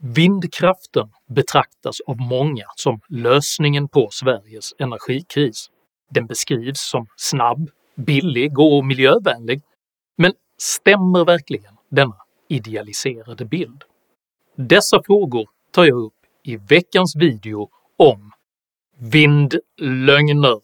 Vindkraften betraktas av många som lösningen på Sveriges energikris. Den beskrivs som snabb, billig och miljövänlig, men stämmer verkligen denna idealiserade bild? Dessa frågor tar jag upp i veckans video om vindlögner.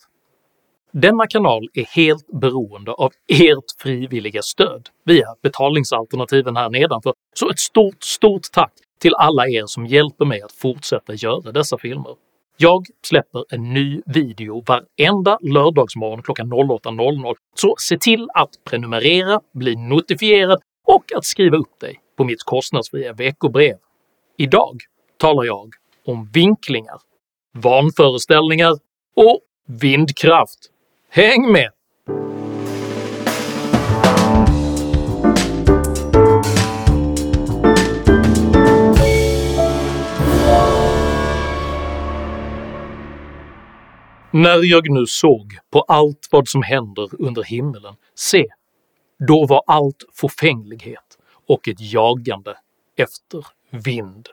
Denna kanal är helt beroende av ert frivilliga stöd via betalningsalternativen här nedanför, så ett stort, stort tack till alla er som hjälper mig att fortsätta göra dessa filmer. Jag släpper en ny video varenda lördagsmorgon klockan 08.00, så se till att prenumerera, bli notifierad och att skriva upp dig på mitt kostnadsfria veckobrev. Idag talar jag om vinklingar, vanföreställningar och vindkraft. Häng med! När jag nu såg på allt vad som händer under himmelen, se, då var allt förfänglighet och ett jagande efter vind.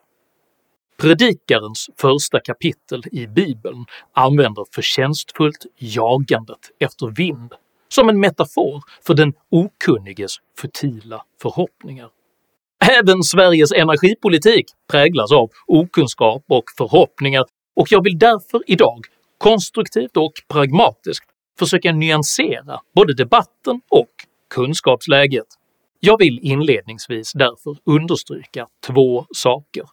Predikarens första kapitel i bibeln använder förtjänstfullt jagandet efter vind som en metafor för den okunniges futila förhoppningar. Även Sveriges energipolitik präglas av okunskap och förhoppningar och jag vill därför idag konstruktivt och pragmatiskt försöka nyansera både debatten och kunskapsläget. Jag vill inledningsvis därför understryka två saker.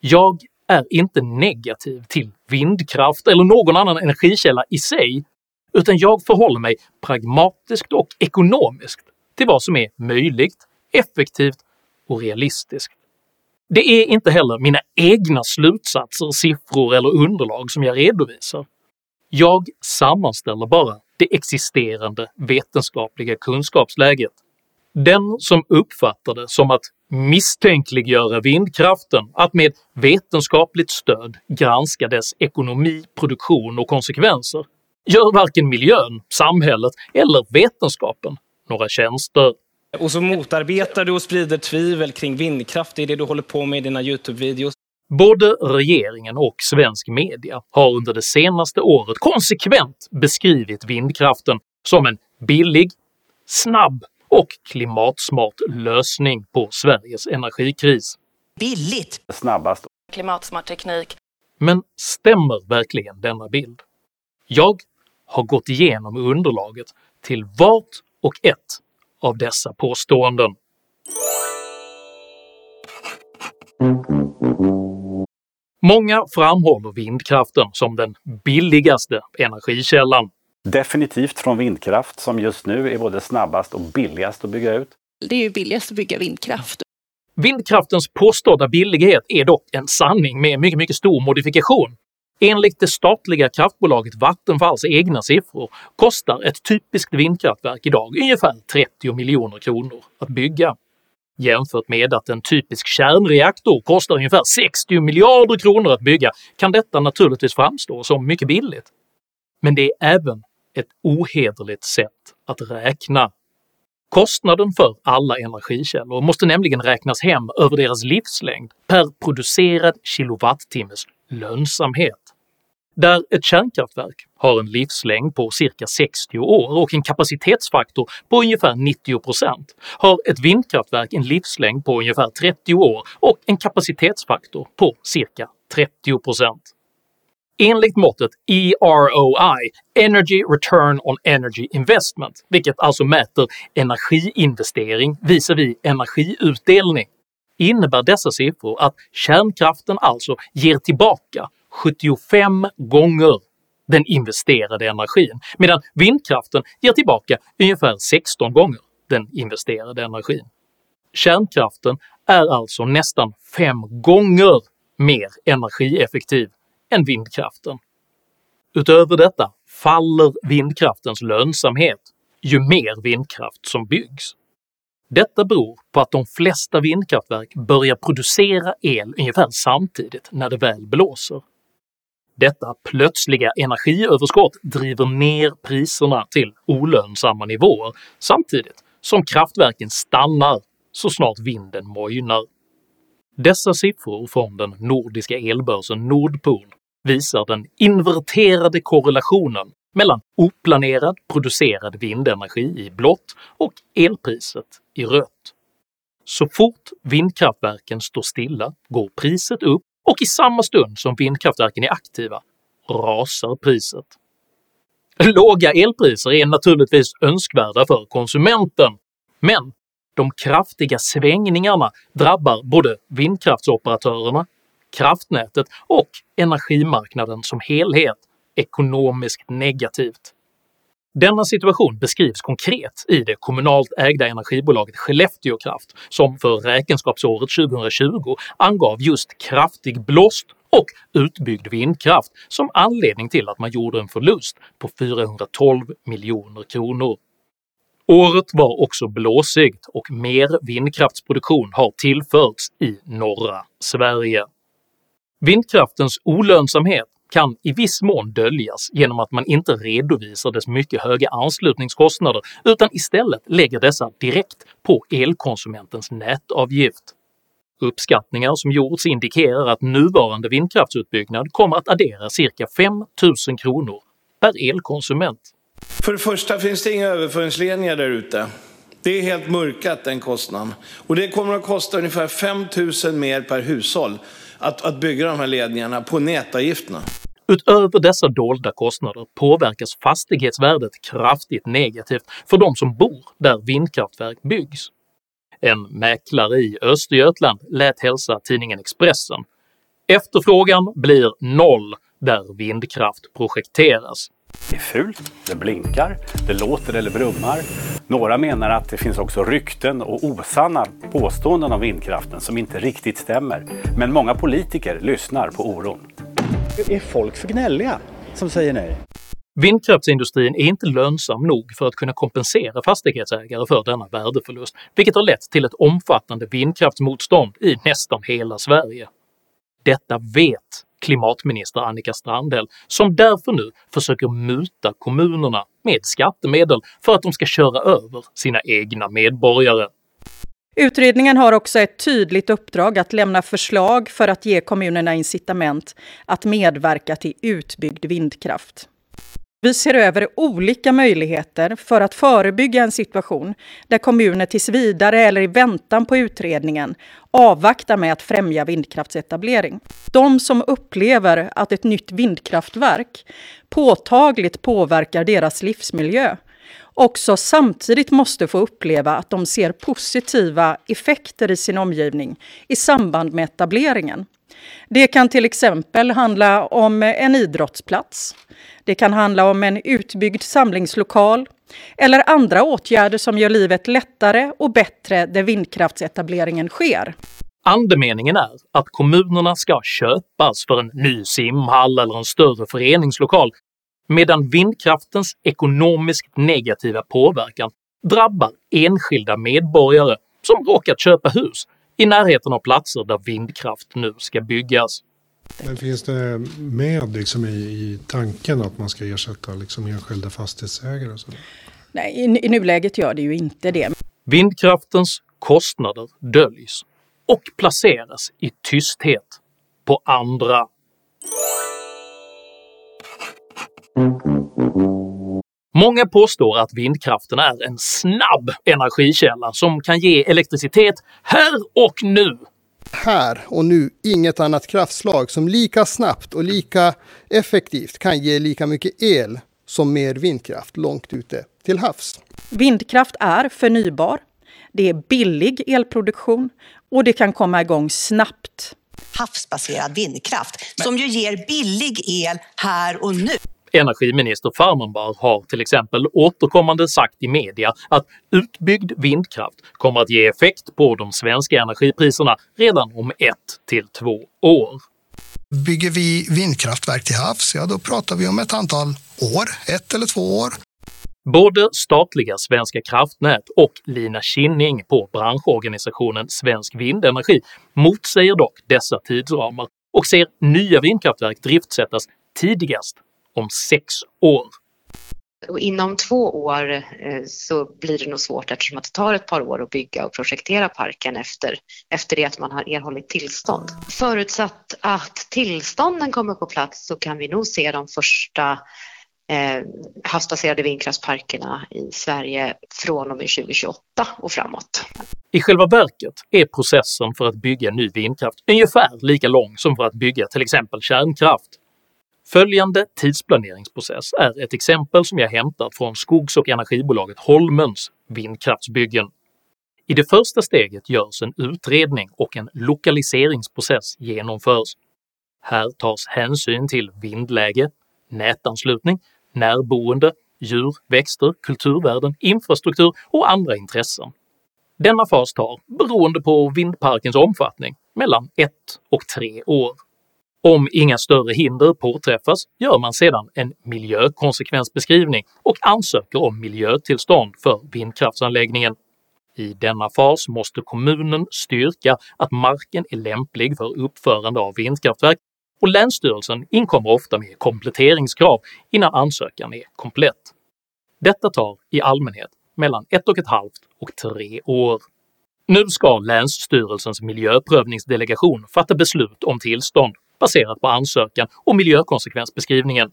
Jag är inte negativ till vindkraft eller någon annan energikälla i sig, utan jag förhåller mig pragmatiskt och ekonomiskt till vad som är möjligt, effektivt och realistiskt. Det är inte heller mina egna slutsatser, siffror eller underlag som jag redovisar. Jag sammanställer bara det existerande vetenskapliga kunskapsläget. Den som uppfattar det som att misstänkliggöra vindkraften, att med vetenskapligt stöd granska dess ekonomi, produktion och konsekvenser, gör varken miljön, samhället eller vetenskapen några tjänster. Och så motarbetar du och sprider tvivel kring vindkraft, det är det du håller på med i dina Youtube-videos. Både regeringen och svensk media har under det senaste året konsekvent beskrivit vindkraften som en billig, snabb och klimatsmart lösning på Sveriges energikris. Billigt! Snabbast. Klimatsmart teknik. Men stämmer verkligen denna bild? Jag har gått igenom underlaget till vart och ett av dessa påståenden. Många framhåller vindkraften som den billigaste energikällan. Definitivt från vindkraft som just nu är både snabbast och billigast att bygga ut. Det är ju billigast att bygga vindkraft. Vindkraftens påstådda billighet är dock en sanning med mycket, mycket stor modifikation. Enligt det statliga kraftbolaget Vattenfalls egna siffror kostar ett typiskt vindkraftverk idag ungefär 30 miljoner kronor att bygga jämfört med att en typisk kärnreaktor kostar ungefär 60 miljarder kronor att bygga kan detta naturligtvis framstå som mycket billigt. Men det är även ett ohederligt sätt att räkna. Kostnaden för alla energikällor måste nämligen räknas hem över deras livslängd per producerad kilowattimmes lönsamhet. Där ett kärnkraftverk har en livslängd på cirka 60 år och en kapacitetsfaktor på ungefär 90% har ett vindkraftverk en livslängd på ungefär 30 år och en kapacitetsfaktor på cirka 30%. Enligt måttet EROI, Energy Return on Energy Investment, vilket alltså mäter energiinvestering visavi energiutdelning, innebär dessa siffror att kärnkraften alltså ger tillbaka 75 gånger den investerade energin, medan vindkraften ger tillbaka ungefär 16 gånger den investerade energin. Kärnkraften är alltså nästan fem gånger mer energieffektiv än vindkraften. Utöver detta faller vindkraftens lönsamhet ju mer vindkraft som byggs. Detta beror på att de flesta vindkraftverk börjar producera el ungefär samtidigt när det väl blåser. Detta plötsliga energiöverskott driver ner priserna till olönsamma nivåer samtidigt som kraftverken stannar så snart vinden mojnar. Dessa siffror från den nordiska elbörsen Nordpool visar den inverterade korrelationen mellan oplanerad producerad vindenergi i blått och elpriset i rött. Så fort vindkraftverken står stilla går priset upp och i samma stund som vindkraftverken är aktiva rasar priset. Låga elpriser är naturligtvis önskvärda för konsumenten, men de kraftiga svängningarna drabbar både vindkraftsoperatörerna, kraftnätet och energimarknaden som helhet ekonomiskt negativt. Denna situation beskrivs konkret i det kommunalt ägda energibolaget Skellefteå Kraft som för räkenskapsåret 2020 angav just kraftig blåst och utbyggd vindkraft som anledning till att man gjorde en förlust på 412 miljoner kronor. Året var också blåsigt och mer vindkraftsproduktion har tillförts i norra Sverige. Vindkraftens olönsamhet kan i viss mån döljas genom att man inte redovisar dess mycket höga anslutningskostnader utan istället lägger dessa direkt på elkonsumentens nätavgift. Uppskattningar som gjorts indikerar att nuvarande vindkraftsutbyggnad kommer att addera cirka 5000 kronor per elkonsument. För det första finns det inga överföringsledningar där ute. Det är helt mörkat den kostnaden. Och det kommer att kosta ungefär 5 000 mer per hushåll att, att bygga de här ledningarna på nätavgifterna. Utöver dessa dolda kostnader påverkas fastighetsvärdet kraftigt negativt för de som bor där vindkraftverk byggs. En mäklare i Östergötland lät hälsa tidningen Expressen “Efterfrågan blir noll där vindkraft projekteras. Det är fult, det blinkar, det låter eller brummar. Några menar att det finns också rykten och osanna påståenden om vindkraften som inte riktigt stämmer. Men många politiker lyssnar på oron. Är folk för gnälliga som säger nej? Vindkraftsindustrin är inte lönsam nog för att kunna kompensera fastighetsägare för denna värdeförlust, vilket har lett till ett omfattande vindkraftsmotstånd i nästan hela Sverige. Detta vet klimatminister Annika Strandhäll, som därför nu försöker muta kommunerna med skattemedel för att de ska köra över sina egna medborgare. Utredningen har också ett tydligt uppdrag att lämna förslag för att ge kommunerna incitament att medverka till utbyggd vindkraft. Vi ser över olika möjligheter för att förebygga en situation där kommuner tills vidare eller i väntan på utredningen avvaktar med att främja vindkraftsetablering. De som upplever att ett nytt vindkraftverk påtagligt påverkar deras livsmiljö också samtidigt måste få uppleva att de ser positiva effekter i sin omgivning i samband med etableringen. Det kan till exempel handla om en idrottsplats. Det kan handla om en utbyggd samlingslokal eller andra åtgärder som gör livet lättare och bättre där vindkraftsetableringen sker. Andemeningen är att kommunerna ska köpas för en ny simhall eller en större föreningslokal medan vindkraftens ekonomiskt negativa påverkan drabbar enskilda medborgare som råkat köpa hus i närheten av platser där vindkraft nu ska byggas. Men finns det med liksom i, i tanken att man ska ersätta liksom enskilda fastighetsägare? Och så? Nej, i, i nuläget gör det ju inte det. Vindkraftens kostnader döljs och placeras i tysthet på andra. Många påstår att vindkraften är en snabb energikälla som kan ge elektricitet här och nu. Här och nu inget annat kraftslag som lika snabbt och lika effektivt kan ge lika mycket el som mer vindkraft långt ute till havs. Vindkraft är förnybar, det är billig elproduktion och det kan komma igång snabbt. Havsbaserad vindkraft som ju ger billig el här och nu. Energiminister Farmanbar har till exempel återkommande sagt i media att utbyggd vindkraft kommer att ge effekt på de svenska energipriserna redan om ett till två år. Bygger vi vindkraftverk till havs, ja då pratar vi om ett antal år, ett eller två år. Både statliga Svenska kraftnät och Lina Kinning på branschorganisationen Svensk Vindenergi motsäger dock dessa tidsramar och ser nya vindkraftverk driftsättas tidigast om sex år. Och inom två år eh, så blir det nog svårt eftersom att det tar ett par år att bygga och projektera parken efter, efter det att man har erhållit tillstånd. Förutsatt att tillstånden kommer på plats så kan vi nog se de första eh, havsbaserade vindkraftsparkerna i Sverige från och med 2028 och framåt. I själva verket är processen för att bygga ny vindkraft ungefär lika lång som för att bygga till exempel kärnkraft. Följande tidsplaneringsprocess är ett exempel som jag hämtat från skogs och energibolaget Holmens vindkraftsbyggen. I det första steget görs en utredning och en lokaliseringsprocess genomförs. Här tas hänsyn till vindläge, nätanslutning, närboende, djur, växter, kulturvärden, infrastruktur och andra intressen. Denna fas tar, beroende på vindparkens omfattning, mellan 1 och 3 år. Om inga större hinder påträffas gör man sedan en miljökonsekvensbeskrivning och ansöker om miljötillstånd för vindkraftsanläggningen. I denna fas måste kommunen styrka att marken är lämplig för uppförande av vindkraftverk och Länsstyrelsen inkommer ofta med kompletteringskrav innan ansökan är komplett. Detta tar i allmänhet mellan ett och ett halvt och tre år. Nu ska Länsstyrelsens miljöprövningsdelegation fatta beslut om tillstånd baserat på ansökan och miljökonsekvensbeskrivningen.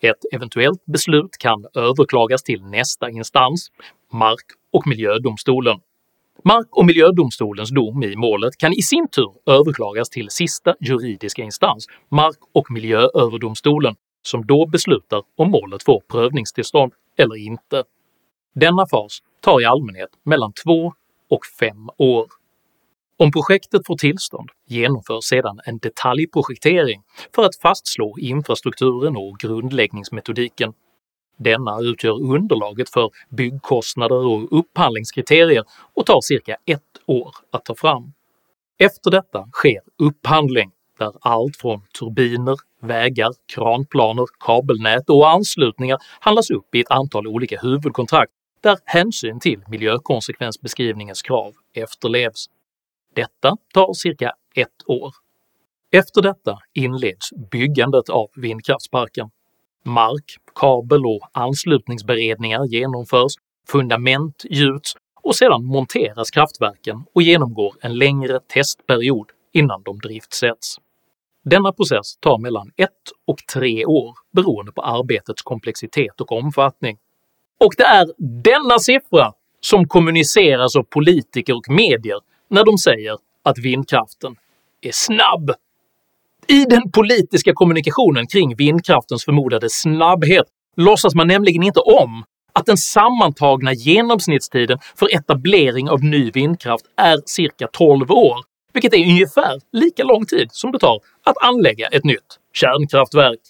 Ett eventuellt beslut kan överklagas till nästa instans, Mark och miljödomstolen. Mark och miljödomstolens dom i målet kan i sin tur överklagas till sista juridiska instans, Mark och miljööverdomstolen, som då beslutar om målet får prövningstillstånd eller inte. Denna fas tar i allmänhet mellan 2 och 5 år. Om projektet får tillstånd genomförs sedan en detaljprojektering för att fastslå infrastrukturen och grundläggningsmetodiken. Denna utgör underlaget för byggkostnader och upphandlingskriterier och tar cirka ett år att ta fram. Efter detta sker upphandling, där allt från turbiner, vägar, kranplaner, kabelnät och anslutningar handlas upp i ett antal olika huvudkontrakt där hänsyn till miljökonsekvensbeskrivningens krav efterlevs. Detta tar cirka ett år. Efter detta inleds byggandet av vindkraftsparken. Mark, kabel och anslutningsberedningar genomförs, fundament gjuts och sedan monteras kraftverken och genomgår en längre testperiod innan de driftsätts. Denna process tar mellan ett och tre år beroende på arbetets komplexitet och omfattning. Och det är denna siffra som kommuniceras av politiker och medier när de säger att vindkraften är snabb. I den politiska kommunikationen kring vindkraftens förmodade snabbhet låtsas man nämligen inte om att den sammantagna genomsnittstiden för etablering av ny vindkraft är cirka 12 år, vilket är ungefär lika lång tid som det tar att anlägga ett nytt kärnkraftverk.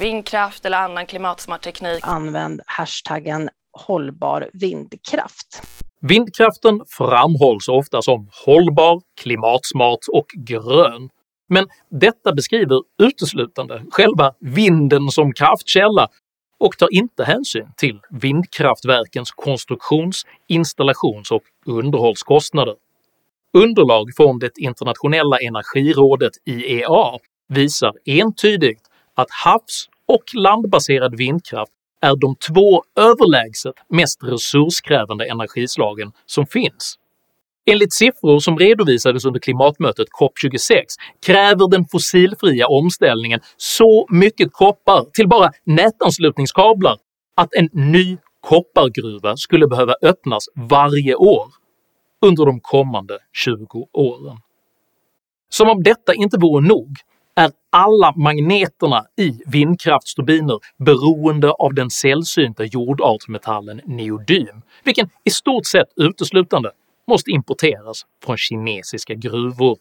Vindkraft eller annan klimatsmart teknik. Använd hashtaggen hållbar vindkraft. Vindkraften framhålls ofta som hållbar, klimatsmart och grön, men detta beskriver uteslutande själva vinden som kraftkälla och tar inte hänsyn till vindkraftverkens konstruktions-, installations och underhållskostnader. Underlag från det internationella energirådet IEA visar entydigt att havs och landbaserad vindkraft är de två överlägset mest resurskrävande energislagen som finns. Enligt siffror som redovisades under klimatmötet COP26 kräver den fossilfria omställningen så mycket koppar till bara nätanslutningskablar att en ny koppargruva skulle behöva öppnas varje år under de kommande 20 åren. Som om detta inte vore nog är alla magneterna i vindkraftsturbiner beroende av den sällsynta jordartsmetallen neodym, vilken i stort sett uteslutande måste importeras från kinesiska gruvor.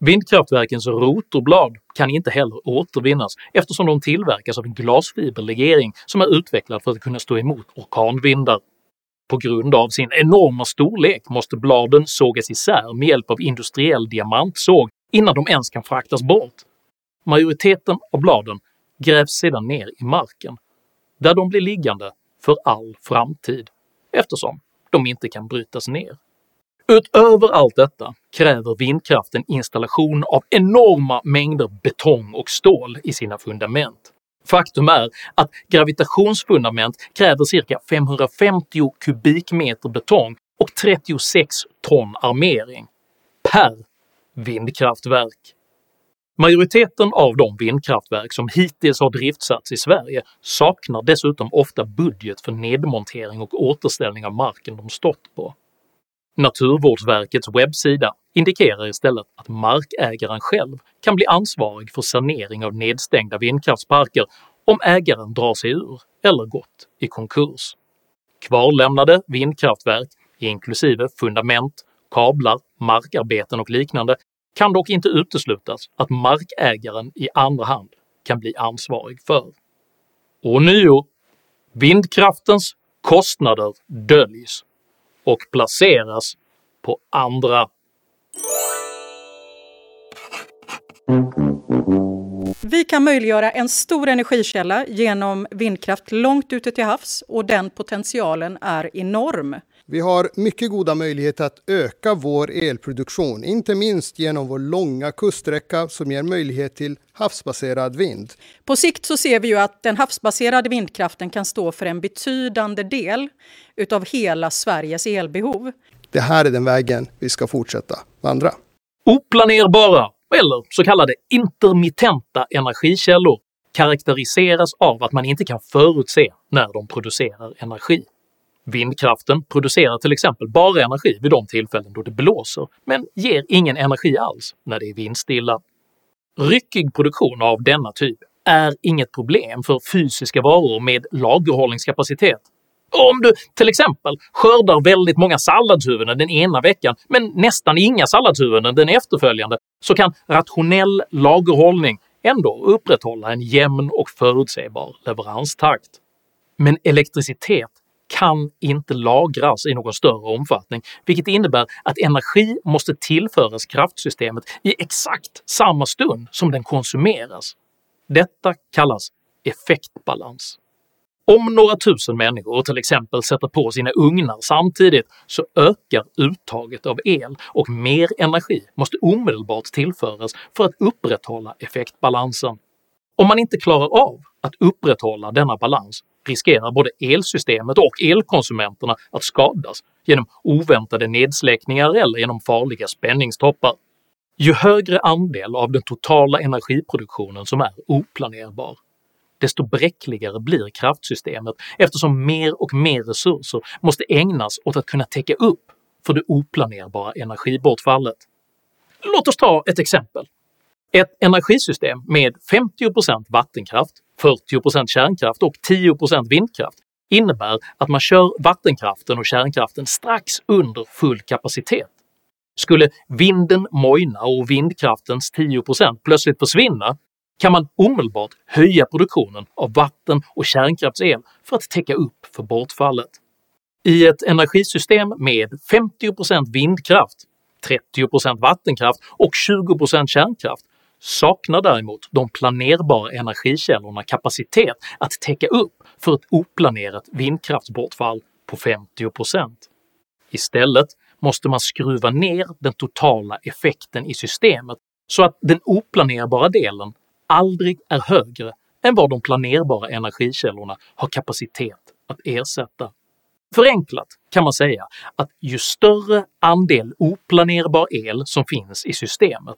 Vindkraftverkens rotorblad kan inte heller återvinnas eftersom de tillverkas av en glasfiberlegering som är utvecklad för att kunna stå emot orkanvindar. På grund av sin enorma storlek måste bladen sågas isär med hjälp av industriell diamantsåg innan de ens kan fraktas bort. Majoriteten av bladen grävs sedan ner i marken, där de blir liggande för all framtid eftersom de inte kan brytas ner. Utöver allt detta kräver vindkraften installation av enorma mängder betong och stål i sina fundament. Faktum är att gravitationsfundament kräver cirka 550 kubikmeter betong och 36 ton armering per vindkraftverk. Majoriteten av de vindkraftverk som hittills har driftsatts i Sverige saknar dessutom ofta budget för nedmontering och återställning av marken de stått på. Naturvårdsverkets webbsida indikerar istället att markägaren själv kan bli ansvarig för sanering av nedstängda vindkraftsparker om ägaren drar sig ur eller gått i konkurs. Kvarlämnade vindkraftverk, inklusive fundament, kablar, markarbeten och liknande, kan dock inte uteslutas att markägaren i andra hand kan bli ansvarig för. Och nio, vindkraftens kostnader döljs och placeras på andra. Vi kan möjliggöra en stor energikälla genom vindkraft långt ute till havs och den potentialen är enorm. Vi har mycket goda möjligheter att öka vår elproduktion, inte minst genom vår långa kuststräcka som ger möjlighet till havsbaserad vind. På sikt så ser vi ju att den havsbaserade vindkraften kan stå för en betydande del utav hela Sveriges elbehov. Det här är den vägen vi ska fortsätta vandra. Oplanerbara, eller så kallade intermittenta energikällor karaktäriseras av att man inte kan förutse när de producerar energi. Vindkraften producerar till exempel bara energi vid de tillfällen då det blåser, men ger ingen energi alls när det är vindstilla. Ryckig produktion av denna typ är inget problem för fysiska varor med lagerhållningskapacitet. Om du till exempel skördar väldigt många salladshuvuden den ena veckan men nästan inga salladshuvuden den efterföljande så kan rationell lagerhållning ändå upprätthålla en jämn och förutsägbar leveranstakt. Men elektricitet kan inte lagras i någon större omfattning, vilket innebär att energi måste tillföras kraftsystemet i exakt samma stund som den konsumeras. Detta kallas effektbalans. Om några tusen människor till exempel sätter på sina ugnar samtidigt så ökar uttaget av el och mer energi måste omedelbart tillföras för att upprätthålla effektbalansen. Om man inte klarar av att upprätthålla denna balans riskerar både elsystemet och elkonsumenterna att skadas genom oväntade nedsläckningar eller genom farliga spänningstoppar. Ju högre andel av den totala energiproduktionen som är oplanerbar, desto bräckligare blir kraftsystemet eftersom mer och mer resurser måste ägnas åt att kunna täcka upp för det oplanerbara energibortfallet. Låt oss ta ett exempel. Ett energisystem med 50% vattenkraft, 40% kärnkraft och 10% vindkraft innebär att man kör vattenkraften och kärnkraften strax under full kapacitet. Skulle vinden mojna och vindkraftens 10% plötsligt försvinna kan man omedelbart höja produktionen av vatten och kärnkraftsel för att täcka upp för bortfallet. I ett energisystem med 50% vindkraft, 30% vattenkraft och 20% kärnkraft saknar däremot de planerbara energikällorna kapacitet att täcka upp för ett oplanerat vindkraftsbortfall på 50%. Istället måste man skruva ner den totala effekten i systemet så att den oplanerbara delen aldrig är högre än vad de planerbara energikällorna har kapacitet att ersätta. Förenklat kan man säga att ju större andel oplanerbar el som finns i systemet,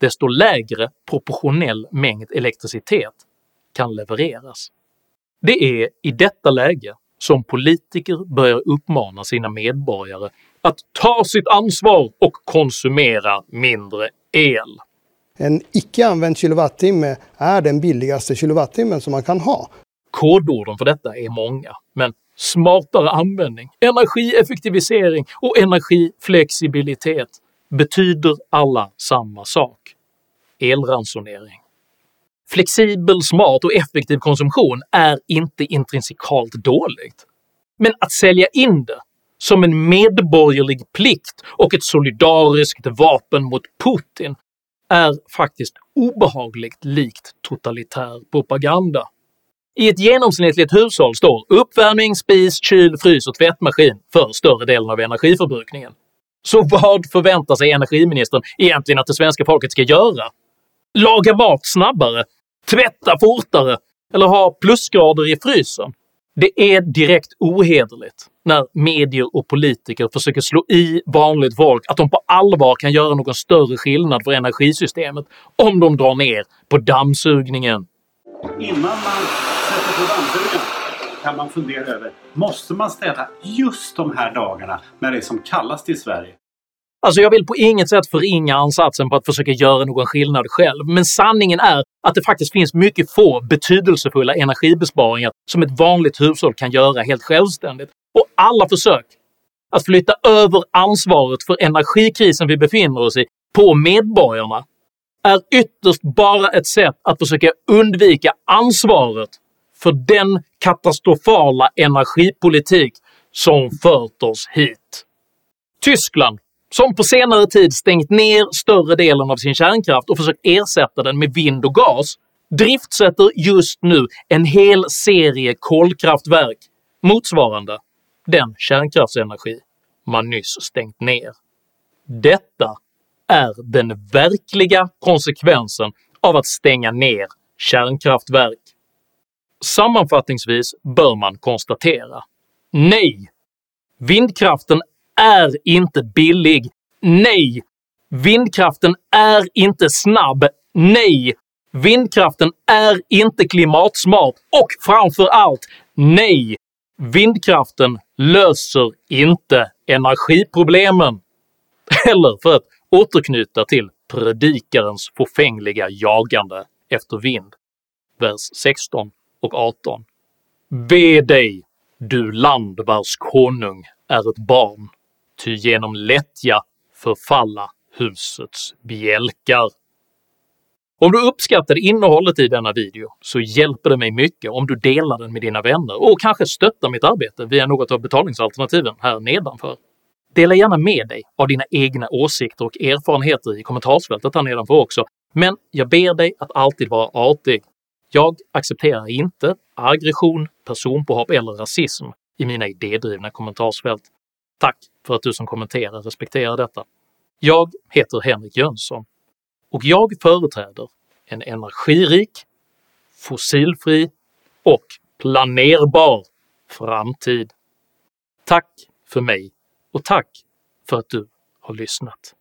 desto lägre proportionell mängd elektricitet kan levereras. Det är i detta läge som politiker börjar uppmana sina medborgare att ta sitt ansvar och konsumera mindre el. En icke använd kilowattimme är den billigaste kilowattimmen som man kan ha. Kodorden för detta är många, men smartare användning, energieffektivisering och energiflexibilitet betyder alla samma sak – elransonering. Flexibel, smart och effektiv konsumtion är inte intrinsikalt dåligt, men att sälja in det som en medborgerlig plikt och ett solidariskt vapen mot Putin är faktiskt obehagligt likt totalitär propaganda. I ett genomsnittligt hushåll står uppvärmning, spis, kyl, frys och tvättmaskin för större delen av energiförbrukningen. Så vad förväntar sig energiministern egentligen att det svenska folket ska göra? Laga mat snabbare? Tvätta fortare? Eller ha plusgrader i frysen? Det är direkt ohederligt när medier och politiker försöker slå i vanligt folk att de på allvar kan göra någon större skillnad för energisystemet om de drar ner på dammsugningen. Innan man sätter på dammsugningen kan man fundera över, måste man städa just de här dagarna när det är som kallast i Sverige? Alltså jag vill på inget sätt förringa ansatsen på att försöka göra någon skillnad själv, men sanningen är att det faktiskt finns mycket få betydelsefulla energibesparingar som ett vanligt hushåll kan göra helt självständigt. Och alla försök att flytta över ansvaret för energikrisen vi befinner oss i på medborgarna är ytterst bara ett sätt att försöka undvika ansvaret för den katastrofala energipolitik som fört oss hit. Tyskland som på senare tid stängt ner större delen av sin kärnkraft och försökt ersätta den med vind och gas, driftsätter just nu en hel serie kolkraftverk motsvarande den kärnkraftsenergi man nyss stängt ner. Detta är den verkliga konsekvensen av att stänga ner kärnkraftverk. Sammanfattningsvis bör man konstatera Nej! Vindkraften är inte billig. Nej! Vindkraften är inte snabb. Nej! Vindkraften är inte klimatsmart och framför allt nej! Vindkraften löser inte energiproblemen. Eller för att återknyta till predikarens fåfängliga jagande efter vind, vers 16 och 18. Ve dig, du land vars konung är ett barn, ty genom lättja förfalla husets bjälkar. Om du uppskattade innehållet i denna video så hjälper det mig mycket om du delar den med dina vänner och kanske stöttar mitt arbete via något av betalningsalternativen här nedanför. Dela gärna med dig av dina egna åsikter och erfarenheter i kommentarsfältet här nedanför också, men jag ber dig att alltid vara artig. Jag accepterar inte aggression, personpåhopp eller rasism i mina idédrivna kommentarsfält. Tack för att du som kommenterar respekterar detta. Jag heter Henrik Jönsson och jag företräder en energirik, fossilfri och planerbar framtid. Tack för mig och tack för att du har lyssnat.